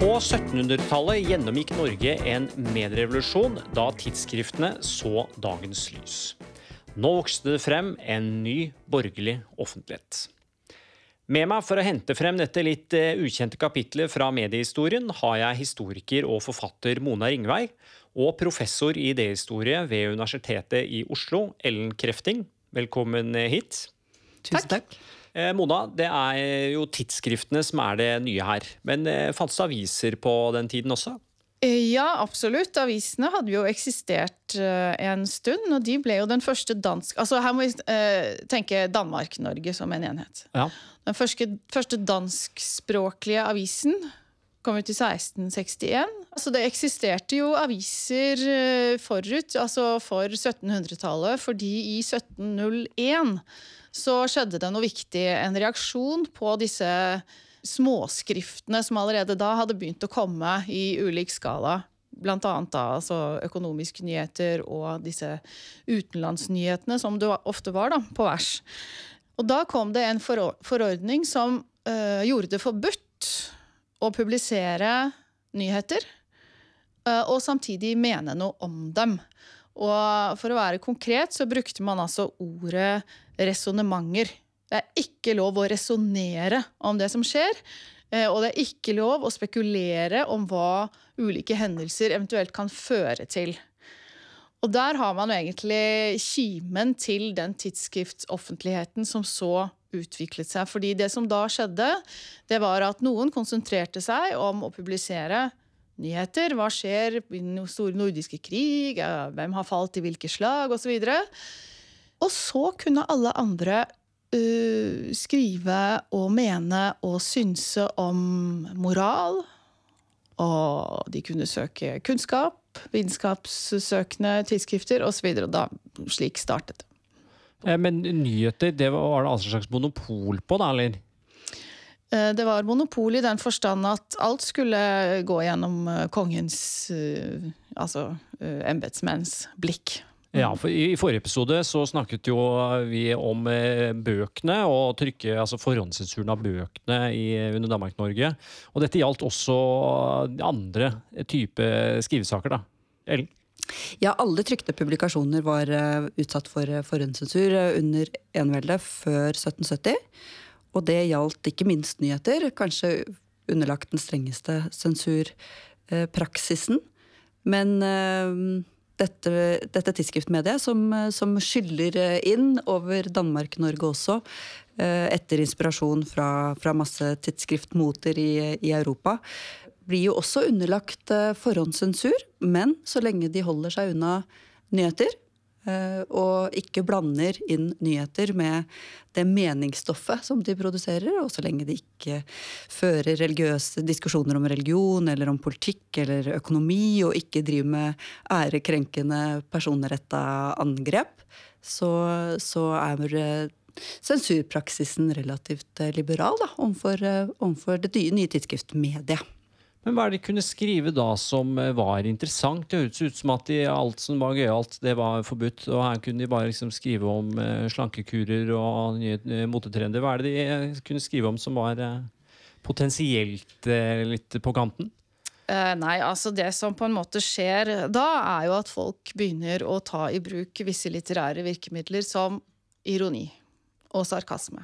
På 1700-tallet gjennomgikk Norge en medrevolusjon da tidsskriftene så dagens lys. Nå vokste det frem en ny borgerlig offentlighet. Med meg for å hente frem dette litt eh, ukjente kapitlet fra mediehistorien har jeg historiker og forfatter Mona Ringvei og professor i idéhistorie ved Universitetet i Oslo, Ellen Krefting. Velkommen hit. Tusen takk. Eh, Mona, det er jo tidsskriftene som er det nye her. Men eh, fantes det aviser på den tiden også? Eh, ja, absolutt. Avisene hadde jo eksistert en stund, og de ble jo den første dansk... Altså Her må vi tenke Danmark-Norge som en enhet. Ja. Den første, første danskspråklige avisen kom ut i 1661. Altså det eksisterte jo aviser forut, altså for 1700-tallet, fordi i 1701 så skjedde det noe viktig. En reaksjon på disse småskriftene som allerede da hadde begynt å komme i ulik skala. Blant annet da, altså økonomiske nyheter og disse utenlandsnyhetene, som det ofte var, da, på vers. Og da kom det en forordning som øh, gjorde det forbudt å publisere nyheter, øh, og samtidig mene noe om dem. Og for å være konkret så brukte man altså ordet resonnementer. Det er ikke lov å resonnere om det som skjer. Eh, og det er ikke lov å spekulere om hva ulike hendelser eventuelt kan føre til. Og der har man egentlig kimen til den tidsskriftsoffentligheten som så utviklet seg. Fordi det som da skjedde, det var at noen konsentrerte seg om å publisere nyheter. Hva skjer i den store nordiske krig? Hvem har falt i hvilke slag? Osv. Og, og så kunne alle andre uh, skrive og mene og synse om moral. Og de kunne søke kunnskap, vitenskapssøkende tidsskrifter osv. Slik startet det. Eh, men nyheter, det var det altså slags monopol på, da, eller? Eh, det var monopol i den forstand at alt skulle gå gjennom eh, kongens, altså embetsmenns, blikk. Ja, for I forrige episode så snakket jo vi om bøkene og trykke, altså forhåndssensuren av bøkene i, under Danmark-Norge. Og dette gjaldt også andre type skrivesaker, da. Ellen? Ja, alle trykte publikasjoner var utsatt for forhåndssensur under enveldet før 1770. Og det gjaldt ikke minst nyheter, kanskje underlagt den strengeste sensurpraksisen. Men eh, dette, dette tidsskriftmediet, som, som skyller inn over Danmark-Norge også, eh, etter inspirasjon fra, fra masse tidsskriftmoter i, i Europa, blir jo også underlagt eh, forhåndssensur, men så lenge de holder seg unna nyheter, Eh, og ikke blander inn nyheter med det meningsstoffet som de produserer, og så lenge de ikke fører religiøse diskusjoner om religion eller om politikk eller økonomi, og ikke driver med ærekrenkende personretta angrep, så, så er sensurpraksisen relativt liberal da, overfor, overfor det nye tidsskriftmediet. Men hva er det de kunne skrive da som eh, var interessant? Det høres ut som at de, alt som var gøyalt, det var forbudt. Og her kunne de bare liksom skrive om uh, slankekurer og nye uh, motetrender. Hva er det de kunne skrive om som var potensielt litt på kanten? nei, altså det som på en måte skjer da, er jo at folk begynner å ta i bruk visse litterære virkemidler som ironi og sarkasme.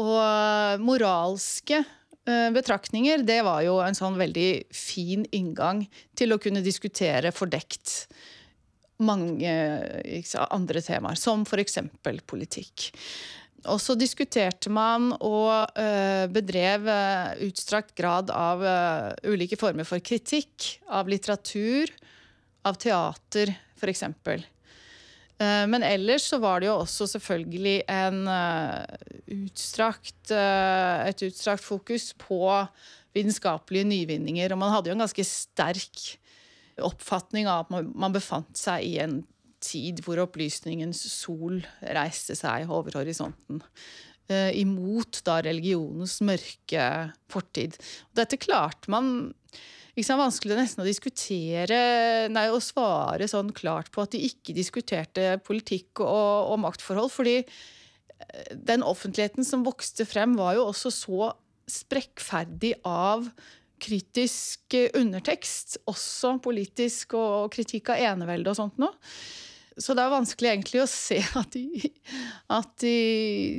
og moralske Eh, betraktninger, det var jo en sånn veldig fin inngang til å kunne diskutere fordekt mange andre temaer, som f.eks. politikk. Og så diskuterte man og uh, bedrev uh, utstrakt grad av ulike former for kritikk av litteratur, av teater, f.eks. Eh, men ellers så var det jo også selvfølgelig en eh, utstrakt, eh, et utstrakt fokus på vitenskapelige nyvinninger. Og man hadde jo en ganske sterk oppfatning av at man befant seg i en tid hvor opplysningens sol reiste seg over horisonten. Imot da religionens mørke fortid. Dette klarte man liksom vanskelig nesten å diskutere, nei, å svare sånn klart på at de ikke diskuterte politikk og, og maktforhold. Fordi eh, den offentligheten som vokste frem, var jo også så sprekkferdig av kritisk undertekst, også politisk og kritikk av eneveldet og sånt noe. Så det er vanskelig egentlig å se at de, at de,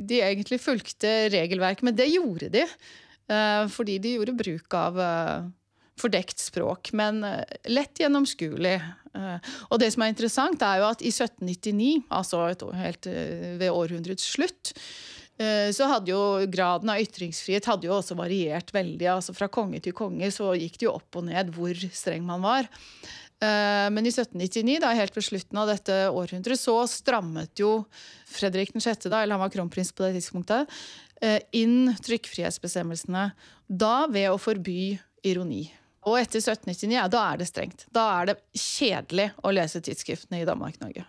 de egentlig fulgte regelverket. Men det gjorde de, eh, fordi de gjorde bruk av eh, fordekt språk, men eh, lett gjennomskuelig. Og det som er interessant, er jo at i 1799, altså helt ved århundrets slutt, så hadde jo graden av ytringsfrihet hadde jo også variert veldig. altså Fra konge til konge så gikk det jo opp og ned hvor streng man var. Eh, men i 1799, da, helt ved slutten av dette århundret, så strammet jo Fredrik 6., da, eller han var kronprins på det tidspunktet, eh, inn trykkfrihetsbestemmelsene. Da ved å forby ironi. Og etter 1799, ja, da er det strengt. Da er det kjedelig å lese tidsskriftene i Danmark-Norge.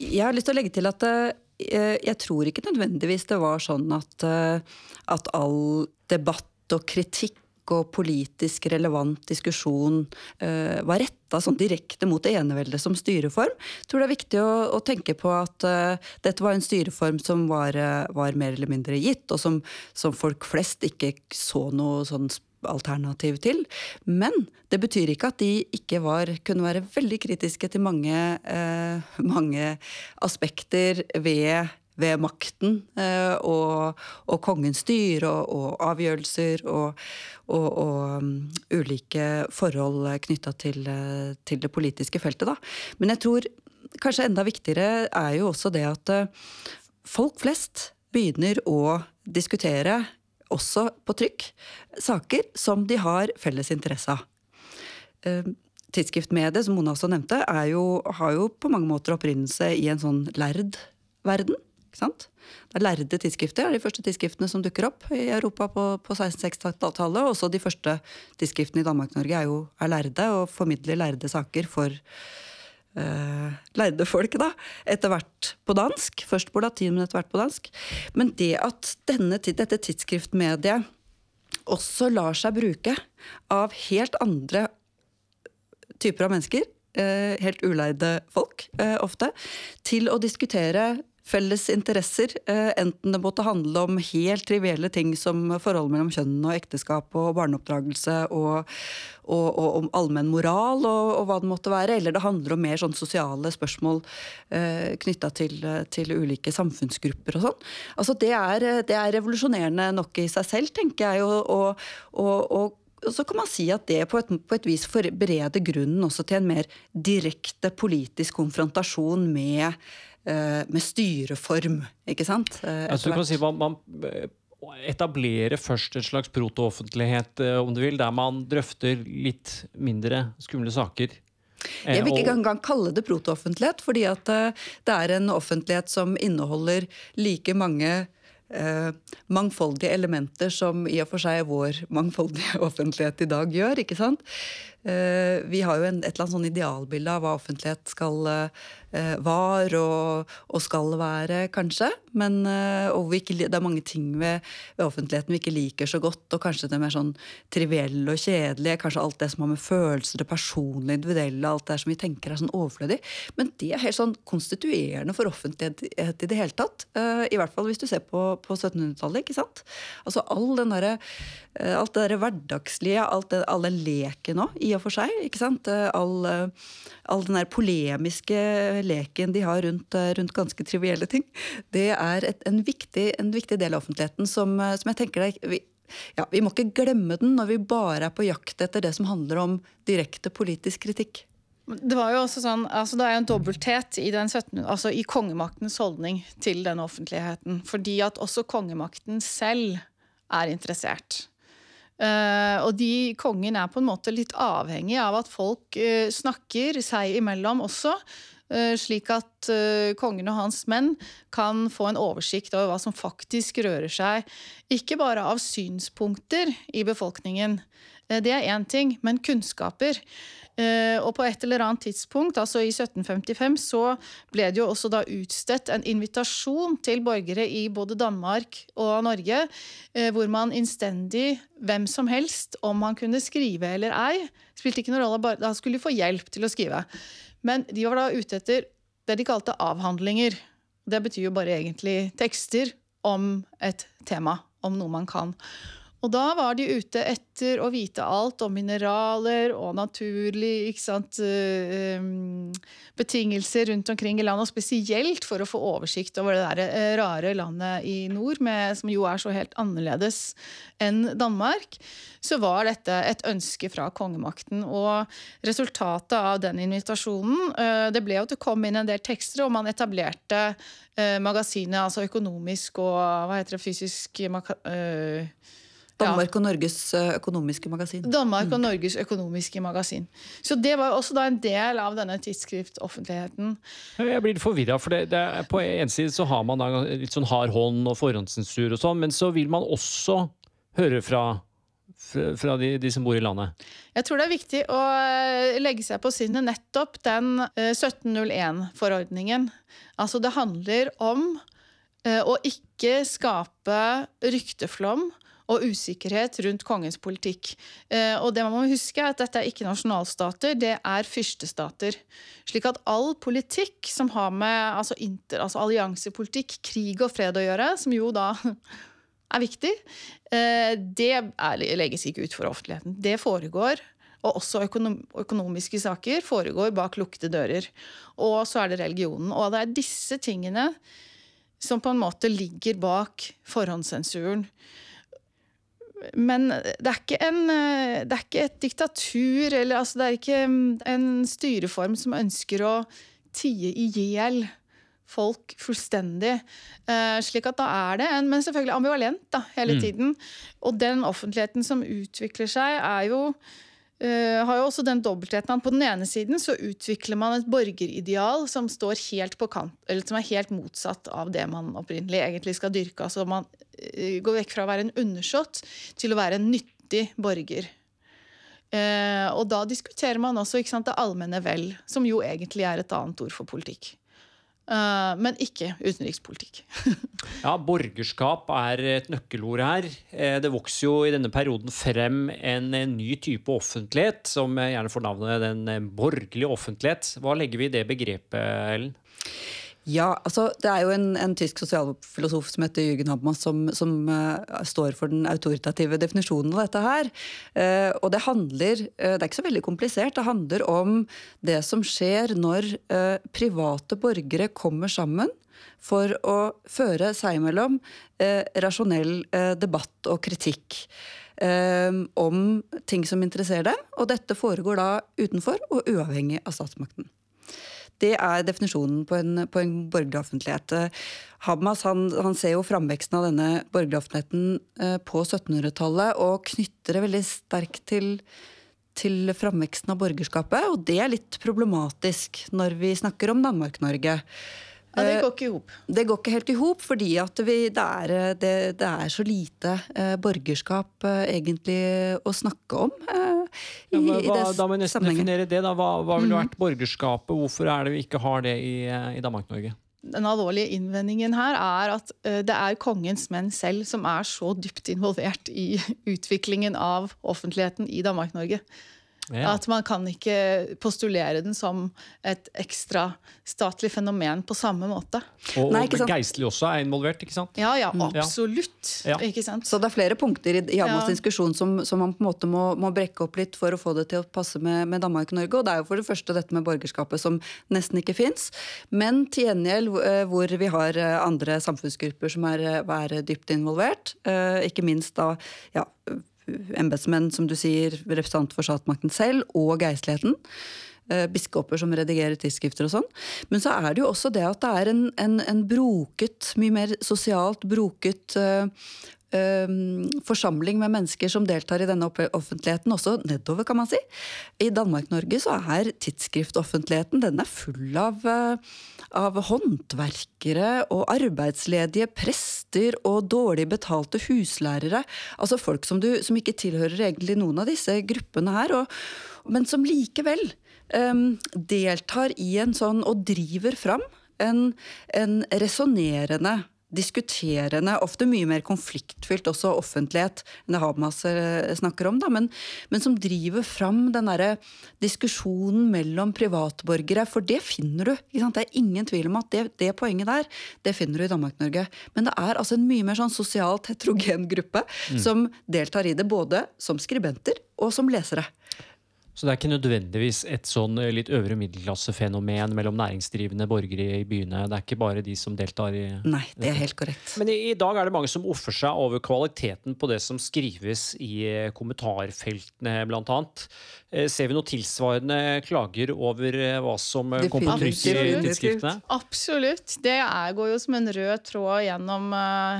Jeg har lyst til å legge til at eh, jeg tror ikke nødvendigvis det var sånn at, at all debatt og kritikk og politisk relevant diskusjon uh, var retta sånn direkte mot eneveldet som styreform. Jeg tror det er viktig å, å tenke på at uh, dette var en styreform som var, uh, var, mer eller mindre gitt, og som, som folk flest ikke så noe sånn alternativ til. Men det betyr ikke at de ikke var, kunne være veldig kritiske til mange, mange aspekter ved ved makten eh, og, og kongens styr og, og, avgjørelser og, og um, ulike forhold knytta til, eh, til, det politiske feltet. Da. Men jeg tror kanskje enda viktigere er jo også det at eh, folk flest begynner å diskutere, også på trykk, saker som de har felles interesse av. Tidsskriftmediet, som Mona også nevnte, jo, har jo på mange måter opprinnelse i en sånn lærd verden. Ikke sant? Det er lærde tidsskrifter er de første tidsskriftene som dukker opp i Europa på, på 1660-tallet. Også de første tidsskriftene i Danmark-Norge er jo er lærde og formidler lærde saker for uh, lærde folk, da. Etter hvert på dansk. Først på latin, men etter hvert på dansk. Men det at denne, dette tidsskriftmediet også lar seg bruke av helt andre typer av mennesker, uh, helt uleide folk uh, ofte, til å diskutere felles interesser, eh, enten det måtte handle om helt trivielle ting som forhold mellom kjønn og ekteskap og barneoppdragelse og, og, og om allmenn moral og, og, hva det måtte være, eller det handler om mer sånn sosiale spørsmål eh, knytta til, til, ulike samfunnsgrupper og sånn. Altså det er, det er, revolusjonerende nok i seg selv, tenker jeg. og, og så kan man si at det på et, på et vis bereder grunnen også til en mer direkte politisk konfrontasjon med med styreform, ikke sant? Eh, altså, du kan si man, man eh, etablerer først en slags proto-offentlighet, om du vil, der man drøfter litt mindre skumle saker. Jeg vil ikke engang kalle det proto-offentlighet, fordi at det er en offentlighet som inneholder like mange eh, mangfoldige elementer som i og for seg vår mangfoldige offentlighet i dag gjør. ikke sant? Eh, vi har jo et eller annet sånn idealbilde av hva offentlighet skal eh, var og, og, skal være, kanskje. Men, eh, og ikke, det er mange ting ved, ved, offentligheten vi ikke liker så godt. Og kanskje det er mer sånn trivielle og kjedelige. Kanskje alt det som har med følelser, det personlige, individuelle, alt det som vi tenker er sånn overflødig. Men det er helt sånn konstituerende for offentlighet i det hele tatt. I hvert fall hvis du ser på, på 1700-tallet. ikke sant? Altså all den der, alt det der hverdagslige, alt det, all den leken òg i og for seg. ikke sant? Eh, all, eh, all den der polemiske leken de har rundt, eh, rundt ganske trivielle ting. Det er et, en, viktig, en, viktig, del av offentligheten som, som jeg tenker det, vi, ja, vi må ikke glemme den når vi bare er på jakt etter det som handler om direkte politisk kritikk. Det var jo også sånn, altså det er jo en dobbelthet i, den 17, altså i kongemaktens holdning til den offentligheten. Fordi at også kongemakten selv er interessert. Uh, og de kongene er på en måte litt avhengig av at folk uh, snakker seg imellom også. Uh, slik at kongen og hans menn kan få en oversikt over hva som faktisk rører seg. Ikke bare av synspunkter i befolkningen, det er én ting, men kunnskaper. Eh, og på et eller annet tidspunkt, altså i 1755, så ble det jo også da utstedt en invitasjon til borgere i både Danmark og Norge, eh, hvor man innstendig, hvem som helst, om han kunne skrive eller ei, spilte ikke noen rolle, bare, da skulle få hjelp til å skrive. Men de var da ute etter det de kalte avhandlinger. Det betyr jo bare egentlig tekster om et tema, om noe man kan. Og da var de ute etter å vite alt om mineraler og naturlig ikke sant, eh, betingelser rundt omkring i landet. Og spesielt for å få oversikt over det der eh, rare landet i nord, med, som jo er så helt annerledes enn Danmark. Så var dette et ønske fra kongemakten. Og resultatet av den invitasjonen eh, det ble jo at det kom inn en del tekster, og man etablerte magasinet, altså økonomisk og hva heter det, fysisk eh, Danmark og Norges eh, økonomiske magasin. Danmark og Norges økonomiske magasin. Så det var også da en del av denne tidsskriftoffentligheten. Jeg blir litt forvirra, for det, det er, på en side så har man da litt sånn hard hånd og forhåndssensur og sånn, men så vil man også høre fra fra de, de, som bor i landet? Jeg tror det er viktig å eh, legge seg på sinnet nettopp den 1701-forordningen. Altså det handler om å ikke skape rykteflom og usikkerhet rundt kongens politikk. Eh, og det man må huske er at Dette er ikke nasjonalstater, det er fyrstestater. Slik at all politikk som har med altså, inter, altså alliansepolitikk, krig og fred å gjøre, som jo da er viktig, eh, det legges ikke ut for offentligheten. Det foregår og også økonomiske saker foregår bak lukkede dører. Og så er det religionen. Og det er disse tingene som på en måte ligger bak forhåndssensuren. Men det er ikke, en, det er ikke et diktatur, eller altså det er ikke en styreform som ønsker å tie i hjel folk fullstendig. Uh, slik at da er det en, men selvfølgelig ambivalent da, hele mm. tiden. Og den offentligheten som utvikler seg, er jo Uh, har jo også den dobbeltheten at På den ene siden så utvikler man et borgerideal som helt kant, som er helt motsatt av det man opprinnelig egentlig skal dyrke. Altså Man uh, går vekk fra å være en undersått til å være en nyttig borger. Uh, og da diskuterer man også sant, det allmenne vel, som jo egentlig er et annet ord for politikk. Uh, men ikke utenrikspolitikk. ja, borgerskap er et nøkkelord her. Eh, det vokser jo i denne perioden frem en, en ny type offentlighet, som gjerne får navnet den borgerlige offentlighet. Hva legger vi i det begrepet, Ellen? Ja, altså Det er jo en, en tysk sosialfilosof som heter Jürgen Habermas, som, som uh, står for den autoritative definisjonen av dette her. Uh, og det handler uh, Det er ikke så veldig komplisert. Det handler om det som skjer når private borgere kommer sammen for å føre seg imellom rasjonell debatt og kritikk. om ting som interesserer dem, og dette foregår da utenfor og uavhengig av statsmakten. Det er definisjonen på en, på en borgerlig offentlighet. Hamas han, han, ser jo framveksten av denne borgerlige offentligheten eh, på 1700-tallet og knytter det veldig sterkt til, til framveksten av borgerskapet. Og det er litt problematisk når vi snakker om Danmark-Norge. Ja, Det går ikke i hop. Det går ikke helt i hop, fordi vi, det, er, det, det, er, så lite eh, borgerskap eh, egentlig å snakke om. Eh, i, ja, hva, da må vi nesten definere det. da. Hva, hva ville mhm. vært borgerskapet? Hvorfor er det vi ikke har det i, eh, i Danmark-Norge? Den alvorlige innvendingen her er at eh, det er kongens menn selv som er så dypt involvert i utviklingen av offentligheten i Danmark-Norge. Ja. At man kan ikke postulere den som et ekstra statlig fenomen på samme måte. Og, Nei, Geistlig også er involvert, ikke sant? Ja, ja, mm. absolutt. Ja. Ikke sant? Så det er flere punkter i, Hamas ja. diskusjon som, som, man på en måte må, må, brekke opp litt for å få det til å passe med, med Danmark og Norge. Og det er jo for det første dette med borgerskapet som nesten ikke fins. Men til gjengjeld eh, hvor vi har eh, andre samfunnsgrupper som er, eh, er dypt involvert. Ikke minst da ja, embetsmenn, som du sier, representanter for statsmakten selv, og geistligheten. Eh, biskoper som redigerer tidsskrifter og sånn. Men så er det jo også det at det er en, en, en broket, mye mer sosialt broket uh, uh, forsamling med mennesker som deltar i denne offentligheten, også nedover, kan man si. I Danmark-Norge så er tidsskriftoffentligheten den er full av av håndverkere og arbeidsledige prester og dårlig betalte huslærere. Altså folk som, du, som ikke tilhører egentlig noen av disse gruppene her, og, men som likevel um, deltar i en sånn og driver fram en, en resonnerende diskuterende, ofte mye mer konfliktfylt også offentlighet enn det Hamas eh, snakker om, da, men, men som driver fram den derre diskusjonen mellom privatborgere, for det finner du. Det er ingen tvil om at det, det poenget der, det finner du i Danmark-Norge. Men det er altså en mye mer sånn sosialt heterogen gruppe mm. som deltar i det, både som skribenter og som lesere. Så det er ikke nødvendigvis et sånn eh, litt øvre middelklassefenomen mellom næringsdrivende borgere i byene? Det er ikke bare de som deltar i Nei, det er helt korrekt. Men i, i dag er det mange som offer seg over kvaliteten på det som skrives i eh, kommentarfeltene, blant annet. Eh, ser vi noe tilsvarende klager over hva som kommer på trykk i tidsskriftene? Absolutt. Det er, går jo som en rød tråd gjennom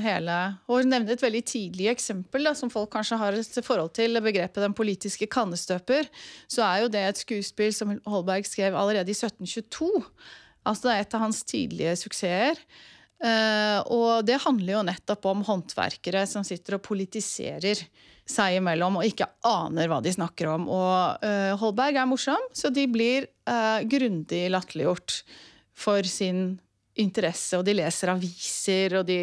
hele Og nevne et veldig tidlig eksempel da, som folk kanskje har et forhold til, begrepet den politiske kannestøper så er jo det et skuespill som Holberg skrev allerede i 1722. Altså det er et av hans tidlige suksesser. Uh, og det handler jo nettopp om håndverkere som sitter og politiserer seg imellom og ikke aner hva de snakker om. Og uh, Holberg er morsom, så de blir uh, grundig latterliggjort for sin interesse. Og de leser aviser, og de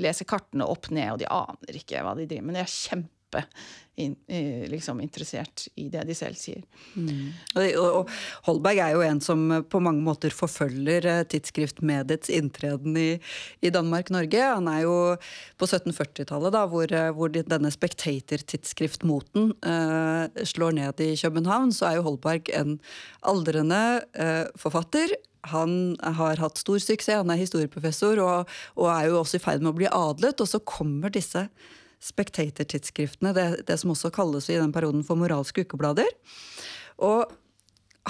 leser kartene opp ned, og de aner ikke hva de driver med. De er kjempe in, liksom interessert i det de selv sier. Mm. Og, Holberg er jo en som på mange måter forfølger eh, tidsskriftmediets inntreden i, i Danmark-Norge. Han er jo på 1740-tallet, da, hvor, eh, hvor denne Spectator-tidsskriftmoten eh, slår ned i København, så er jo Holberg en aldrende eh, forfatter han har hatt stor suksess, han er historieprofessor og, og, er jo også i ferd med å bli adlet. Og så kommer disse Spectator-tidsskriftene, det, det, som også kalles i den perioden for moralske ukeblader. Og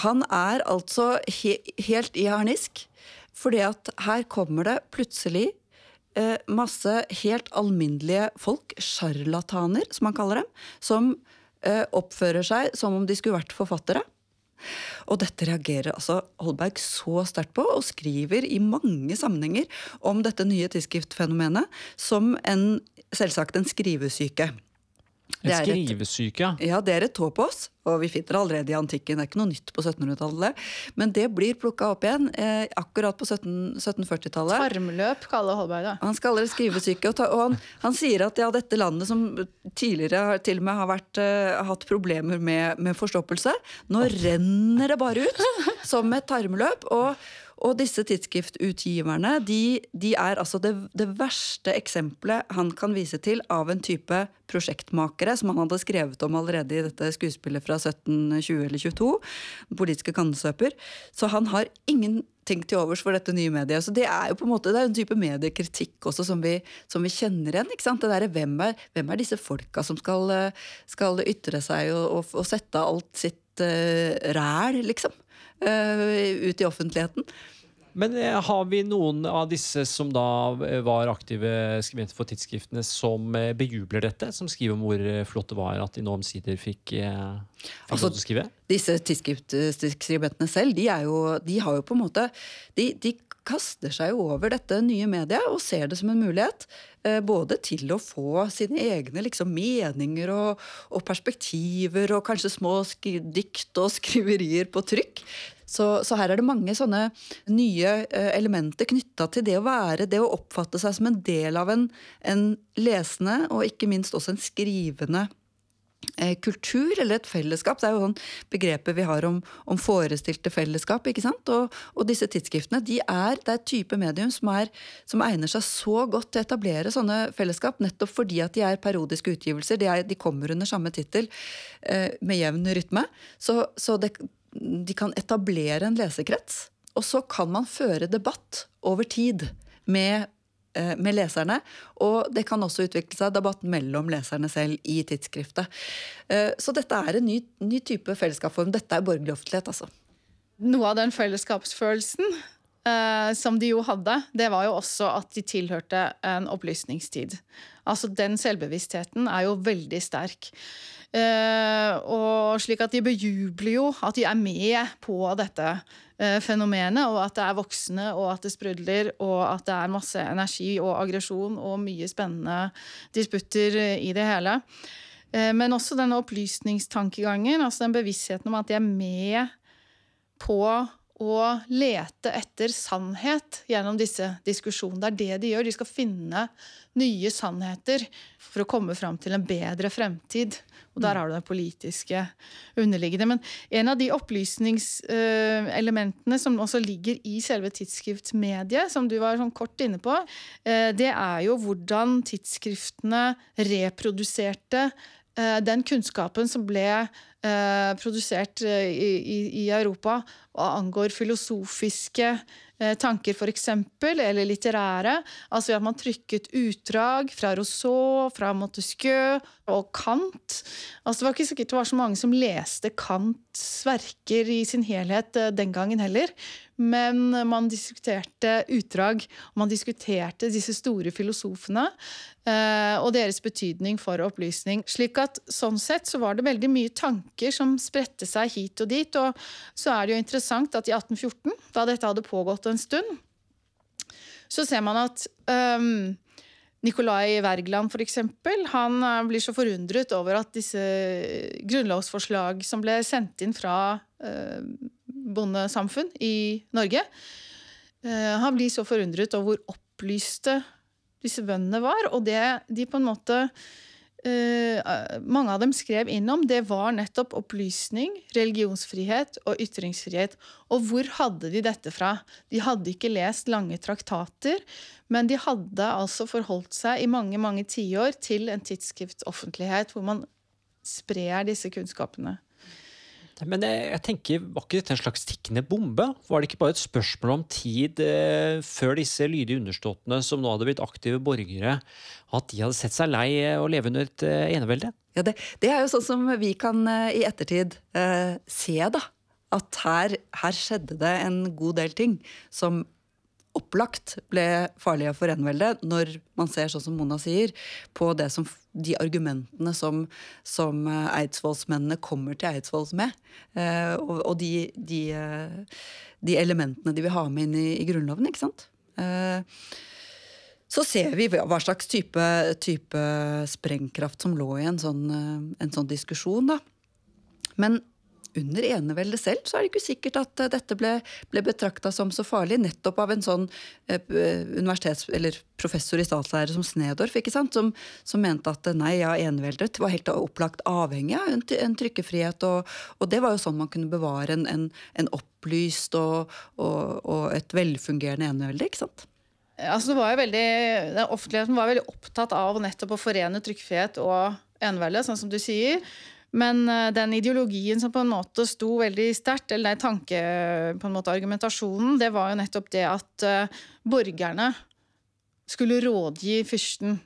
han er altså he, helt i harnisk, fordi at her kommer det plutselig eh, masse helt alminnelige folk, sjarlataner som han kaller dem, som eh, oppfører seg som om de skulle vært forfattere. Og dette reagerer altså Holberg så sterkt på, og skriver i mange sammenhenger om dette nye tidsskriftfenomenet som en, selvsagt en skrivesyke. Et skrivesyke, ja. Ja, det er et topos. Og vi finner det allerede i antikken. Det er ikke noe nytt på 1700-tallet. Men det blir plukka opp igjen eh, akkurat på 1740-tallet. Tarmløp kaller Holberg det. Han kaller det skrivesyke. Og, ta, og han, han, sier at ja, dette landet som tidligere til og med har vært, eh, hatt problemer med, med forstoppelse, nå renner det bare ut som et tarmløp. og og disse tidsskriftutgiverne de, de er altså det, det, verste eksempelet han kan vise til av en type prosjektmakere som han hadde skrevet om allerede i dette skuespillet fra 1720 eller 22, politiske kannesøper. Så han har ingenting til overs for dette nye mediet. Så det er jo på en måte, det er en type mediekritikk også som vi, som vi kjenner igjen. ikke sant? Det der, hvem, er, hvem er disse folka som skal, skal ytre seg og, og, og sette alt sitt uh, ræl, liksom? Uh, ut i offentligheten. Men eh, har vi noen av disse som da eh, var aktive skribenter for tidsskriftene, som bejubler dette? Som skriver om hvor flott det var at de nå omsider fikk, fikk altså, skrive? Disse tidsskribentene selv, de, jo, de, har jo på en måte de, de, kaster seg over dette nye mediet og ser det som en mulighet. Både til å få sine egne liksom, meninger og, og, perspektiver og kanskje små dikt og skriverier på trykk. Så, så, her er det mange sånne nye eh, elementer knytta til det å være, det å oppfatte seg som en del av en, en lesende og ikke minst også en skrivende eh, kultur eller et fellesskap. Det er jo sånn begrepet vi har om, om forestilte fellesskap. ikke sant? Og, og, disse tidsskriftene de er, det er type medium som, er, som, egner seg så godt til å etablere sånne fellesskap, nettopp fordi at de er periodiske utgivelser. De, er, de kommer under samme tittel eh, med jevn rytme. Så, så det, de kan etablere en lesekrets. Og så kan man føre debatt over tid med, eh, med, leserne. Og det kan også utvikle seg debatt mellom leserne selv i tidsskriftet. Eh, så dette er en ny, ny type fellesskapsform. Dette er borgerlig offentlighet, altså. Noe av den fellesskapsfølelsen eh, som de jo hadde, det var jo også at de tilhørte en opplysningstid. Altså Den selvbevisstheten er jo veldig sterk. Uh, og slik at de bejubler jo at de er med på dette uh, fenomenet, og at det er voksne, og at det sprudler, og at det er masse energi og aggresjon og mye spennende disputter uh, i det hele. men også denne opplysningstankegangen, altså den bevisstheten om at de er med på å lete etter sannhet gjennom disse diskusjonene. Det er det de gjør. De skal finne nye sannheter for å komme fram til en bedre fremtid. Og der har du det politiske underliggende. Men en av de opplysningselementene som også ligger i selve tidsskriftsmediet, som du var sånn kort inne på, eh, det er jo hvordan tidsskriftene reproduserte den kunnskapen som ble eh, produsert i, i, Europa og angår filosofiske Eh, tanker, f.eks., eller litterære. Altså at man trykket utdrag fra Rousseau, fra Montesquieu og Kant. Altså Det var ikke sikkert det var så mange som leste Kants verker i sin helhet eh, den gangen heller. Men man diskuterte utdrag, og man diskuterte disse store filosofene eh, og deres betydning for opplysning. Slik at Sånn sett så var det veldig mye tanker som spredte seg hit og dit. Og så er det jo interessant at i 1814, da dette hadde pågått en stund, så ser man at um, Nikolai Wergeland eksempel, han eh, blir så forundret over at disse grunnlovsforslag som ble sendt inn fra uh, bondesamfunn i Norge. Eh, han blir så forundret over hvor opplyste disse bøndene var. Og det de på en måte eh, mange av dem skrev inn om, det var nettopp opplysning, religionsfrihet og ytringsfrihet. Og hvor hadde de dette fra? De hadde ikke lest lange traktater, men de hadde altså forholdt seg i mange mange tiår til en tidsskriftsoffentlighet hvor man sprer disse kunnskapene. Men jeg, jeg, tenker, var ikke dette en slags tikkende bombe? Var det ikke bare et spørsmål om tid eh, før disse lydige underståttene, som nå hadde blitt aktive borgere, at de hadde sett seg lei å leve under et eh, enevelde? Ja, det, det, er jo sånn som vi kan eh, i ettertid eh, se, da. At her, her skjedde det en god del ting som opplagt ble farlige for eneveldet, når man ser, sånn som Mona sier, på som, de argumentene som, som eh, eidsvollsmennene kommer til Eidsvolls med. Eh, og, og de, de, eh, de, elementene de vil ha med inn i, i Grunnloven, ikke sant. Så ser vi hva slags type, type sprengkraft som lå i en sånn, en sånn diskusjon. da. Men under eneveldet selv så er det ikke sikkert at eh, dette ble, ble betrakta som så farlig, nettopp av en sånn eh, universitets- eller professor i statslære som Snedorf, ikke sant? Som, som mente at nei, ja, eneveldet var helt opplagt avhengig av en, en trykkefrihet. Og, og, det var jo sånn man kunne bevare en, en, en opplyst og, og, og, et velfungerende enevelde, ikke sant? Altså, var veldig, den Offentligheten var veldig opptatt av nettopp å forene trykkefrihet og enevelde, sånn som du sier. Men eh, den ideologien som på en måte sto veldig sterkt, eller den tanke, på en måte argumentasjonen, det var jo nettopp det at uh, borgerne skulle rådgi fyrsten.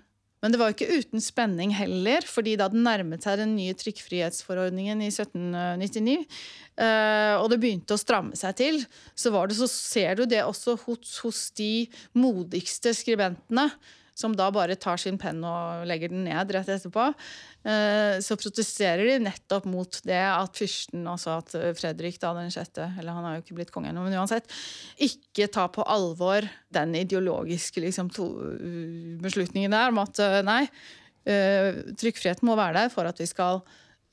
Men det var ikke uten spenning heller, fordi da den nærmet seg den nye trykkfrihetsforordningen i 1799, uh, eh, og det begynte å stramme seg til, så, det, så ser du det også hos, hos de modigste skribentene som da bare tar sin penn og legger den ned rett etterpå, eh, så protesterer de nettopp mot det at fyrsten, altså at Fredrik da den sjette, eller han har jo ikke blitt konge ennå, men uansett, ikke tar på alvor den ideologiske liksom, beslutningen der om at eh, nei, eh, trykkfriheten må være der for at vi skal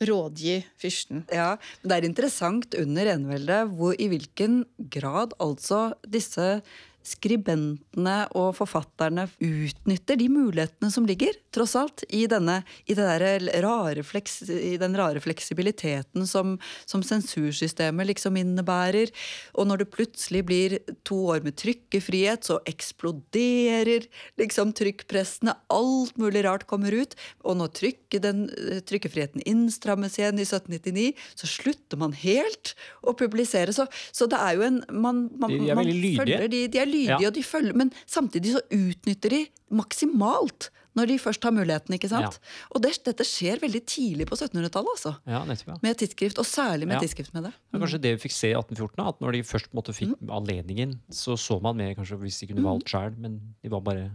rådgi fyrsten. Ja, men Det er interessant under eneveldet hvor i hvilken grad altså disse skribentene og forfatterne utnytter de mulighetene som ligger, tross alt, i, denne, i, rare fleks, i den rare fleksibiliteten som, som, sensursystemet liksom innebærer. Og når det plutselig blir to år med trykkefrihet, så eksploderer liksom trykkpressene. Alt mulig rart kommer ut. Og når trykke, den, trykkefriheten innstrammes igjen i 1799, så slutter man helt å publisere. Så, så det er jo en Man, man, de er veldig lydige. De, de er lydige, ja. og de følger, men samtidig så utnytter de maksimalt når de først har muligheten. ikke sant? Ja. Og det, dette skjer veldig tidlig på 1700-tallet. altså. Ja, nettopp, ja. Med tidsskrift, og særlig med ja. tidsskrift med det. Mm. Det kanskje det vi fikk se i 1814, at når de først måtte fikk mm. anledningen, så så man mer kanskje hvis de kunne valgt mm. sjøl, men de var bare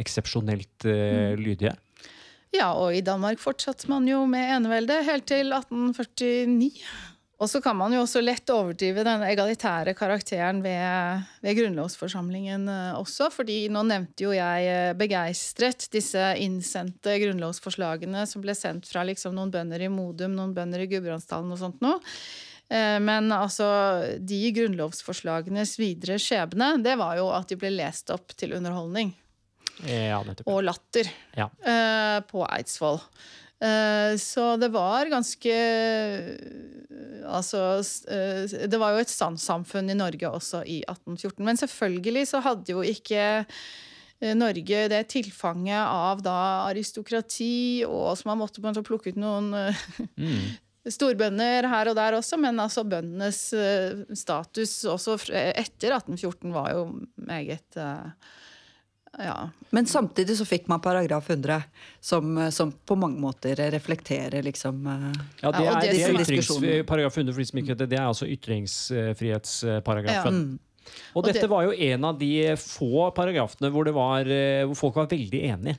eksepsjonelt uh, lydige. Ja, og i Danmark fortsatte man jo med enevelde helt til 1849. Og så kan man jo også lett overdrive den egalitære karakteren ved, ved grunnlovsforsamlingen eh, også. fordi nå nevnte jo jeg eh, begeistret disse innsendte grunnlovsforslagene som ble sendt fra liksom noen bønder i Modum, noen bønder i Gudbrandsdalen og sånt noe. Eh, Men altså, de grunnlovsforslagenes videre skjebne, det var jo at de ble lest opp til underholdning Ja, og latter Ja. på Eidsvoll. Eh, Så det var ganske Altså eh, Det var jo et standssamfunn i Norge også i 1814. Men selvfølgelig så hadde jo ikke eh, Norge det tilfanget av da aristokrati, og som man måtte plukke ut noen eh, Mm. storbønder her og der også, men altså bøndenes eh, status også etter 1814 var jo meget eh, ja, Men samtidig så fikk man paragraf 100, som, som på mange måter reflekterer liksom eh, Ja, det Ja, er, det det er ytrings, paragraf 100 for de som ikke vet det. Det er altså ytringsfrihetsparagrafen. mm. Og Og dette det- var jo en av de få paragrafene hvor, det var, eh, hvor folk var veldig enige.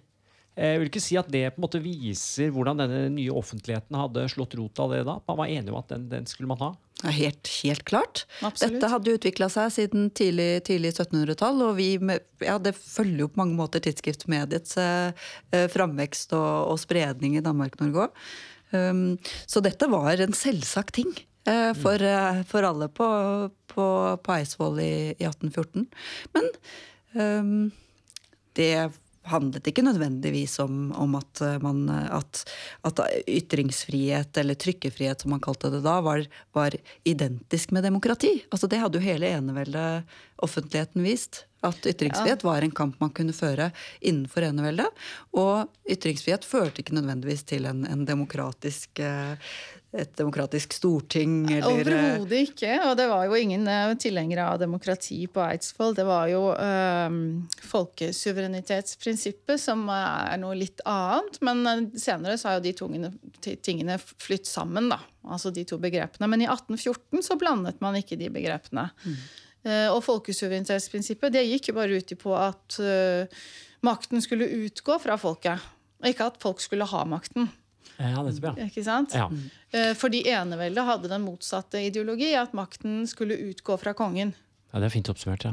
Jeg vil ikke si at det på en måte viser hvordan denne nye offentligheten hadde slått rot av det da. Man var enig om at den, den skulle man ha. Ja, Helt, helt klart. Absolutt. Dette hadde utvikla seg siden tidlig, tidlig 1700-tall, og vi, ja, det følger jo på mange måter tidsskriftmediets eh, eh, framvekst og, og spredning i Danmark-Norge òg. Um, så dette var en selvsagt ting eh, for, eh, for alle på, på, på Eidsvoll i, i 1814. Men um, det handlet ikke nødvendigvis om, om at, eh, man, eh, at, at ytringsfrihet, eller trykkefrihet som man kalte det da, var, var identisk med demokrati. Altså Det hadde jo hele eneveldet offentligheten vist. At ytringsfrihet var en kamp man kunne føre innenfor eneveldet. Og ytringsfrihet førte ikke nødvendigvis til en, en demokratisk, eh, et demokratisk storting. Eller, eh, Overhodet ikke. Og det var jo ingen eh, tilhengere av demokrati på Eidsvoll. Det var jo eh, folkesuverenitetsprinsippet, som er noe litt annet. Men eh, senere så har jo de tungene, tingene flytt sammen, da. Altså de to begrepene. Men i 1814 så blandet man ikke de begrepene. Mm. og folkesuverenitetsprinsippet det gikk jo bare ut på at eh, makten skulle utgå fra folket. Og ikke at folk skulle ha makten. Ja, nettopp, ja. Ikke sant? ja. For de eneveldet hadde den motsatte ideologi, at makten skulle utgå fra kongen. Ja, Det er fint oppsummert. ja.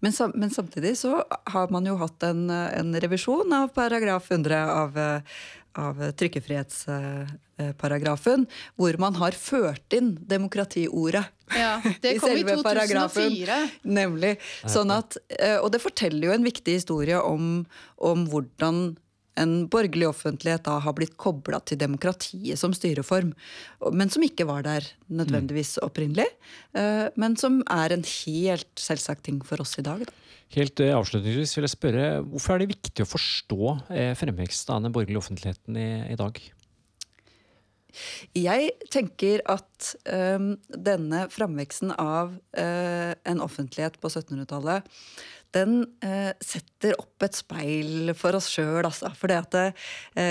Men, sam, men samtidig så har man jo hatt en, en revisjon av paragraf 100 av, eh, av trykkefrihetsparagrafen, hvor man har ført inn demokratiordet. Ja, det i kom i selve paragrafen. 2004. Nemlig. Sånn at, eh, og det forteller jo en viktig historie om, om hvordan en borgerlig offentlighet da har blitt kobla til demokratiet som styreform, men som ikke var der nødvendigvis opprinnelig. eh, Men som er en helt selvsagt ting for oss i dag. Da. Helt eh, avslutningsvis vil jeg spørre, Hvorfor er det viktig å forstå eh, fremveksten av den borgerlige offentligheten i, i dag? Jeg tenker at øhm, denne framveksten av øh, en offentlighet på 1700-tallet den eh, setter opp et speil for oss sjøl, altså. For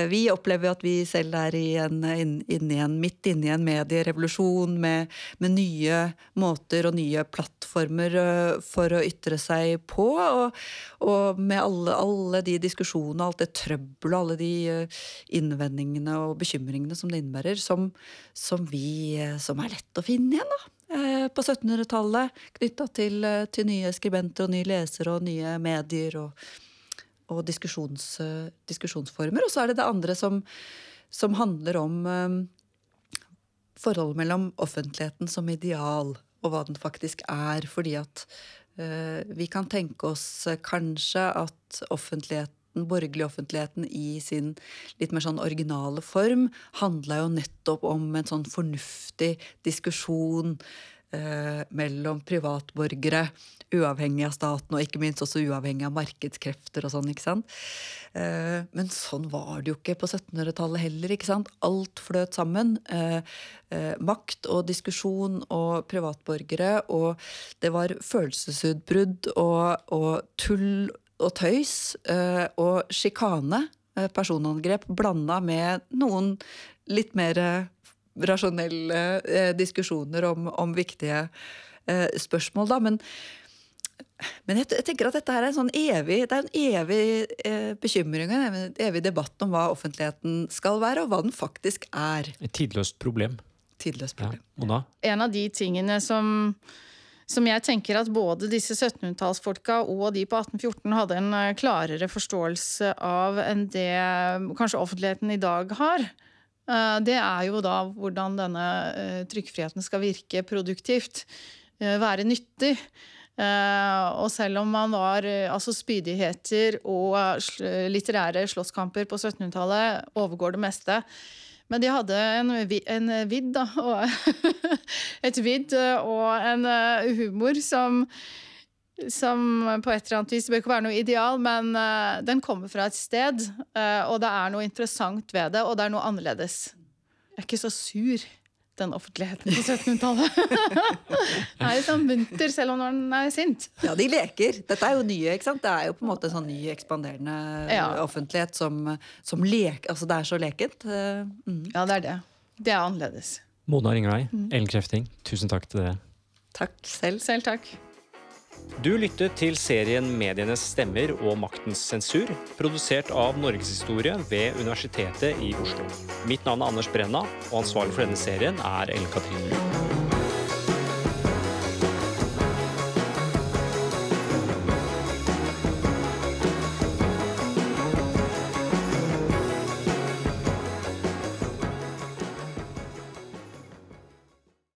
vi opplever at vi selv er i en, in, inni en, midt inne i en medierevolusjon med, med nye måter og nye plattformer øh, for å ytre seg på. Og, og med alle, alle de diskusjonene, alt det trøbbelet, alle de øh, innvendingene og bekymringene som det innebærer, som, som, vi, øh, som er lett å finne igjen da, eh, på 1700-tallet. Knytta til, øh, til nye skribenter og nye lesere og nye medier og, og diskusjons, øh, diskusjonsformer. Og så er det det andre som, som handler om forholdet mellom offentligheten som ideal og hva den faktisk er. Fordi at eh, vi kan tenke oss eh, kanskje at offentligheten den borgerlige offentligheten i sin litt mer sånn originale form handla jo nettopp om en sånn fornuftig diskusjon eh, mellom privatborgere, uavhengig av staten, og ikke minst også uavhengig av markedskrefter og sånn. ikke sant? Eh, men sånn var det jo ikke på 1700-tallet heller. ikke sant? Alt fløt sammen. Eh, eh, makt og diskusjon og privatborgere. Og det var følelsesutbrudd og, og tull og tøys eh, og sjikane, eh, personangrep, blanda med noen litt mer eh, rasjonelle diskusjoner om, om viktige eh, spørsmål, da. Men, men jeg, jeg tenker at dette her er en sånn evig, det er en evig bekymring, en evig, debatt om hva offentligheten skal være, og hva den faktisk er. Et tidløst problem. Tidløst Ja. problem. Mona? En av de tingene som, som jeg tenker at både disse 1700-tallsfolka og de på 1814 hadde en eh, klarere forståelse av enn det kanskje offentligheten i dag har, Eh, det er jo da hvordan denne trykkfriheten skal virke produktivt. eh, Være nyttig. Eh, og selv om man var eh, altså spydigheter og eh, litterære slåsskamper på 1700-tallet overgår det meste. Men de hadde en, en vidd, da. Og et vidd eh, og en eh, humor som som på et eller annet vis det bør ikke være noe ideal, men uh, den kommer fra et sted. Uh, og det er noe interessant ved det, og det er noe annerledes. Jeg er ikke så sur, den offentligheten på 1700-tallet. Den er litt sånn munter, selv om den er sint. Ja, de leker. Dette er jo nye, ikke sant? Det er jo på en måte en sånn ny, ekspanderende Ja. offentlighet som, som leker Altså, det er så lekent. Eh, Mm. Ja, det er det. Det er annerledes. Mona Ringlei, Ellen Krefting, tusen takk til dere. Takk selv. Selv takk. Du lyttet til serien Medienes stemmer og maktens sensur, produsert av Norgeshistorie ved Universitetet i Oslo. Mitt navn er Anders Brenna, og ansvarlig for denne serien er Ellen Katrine Lund.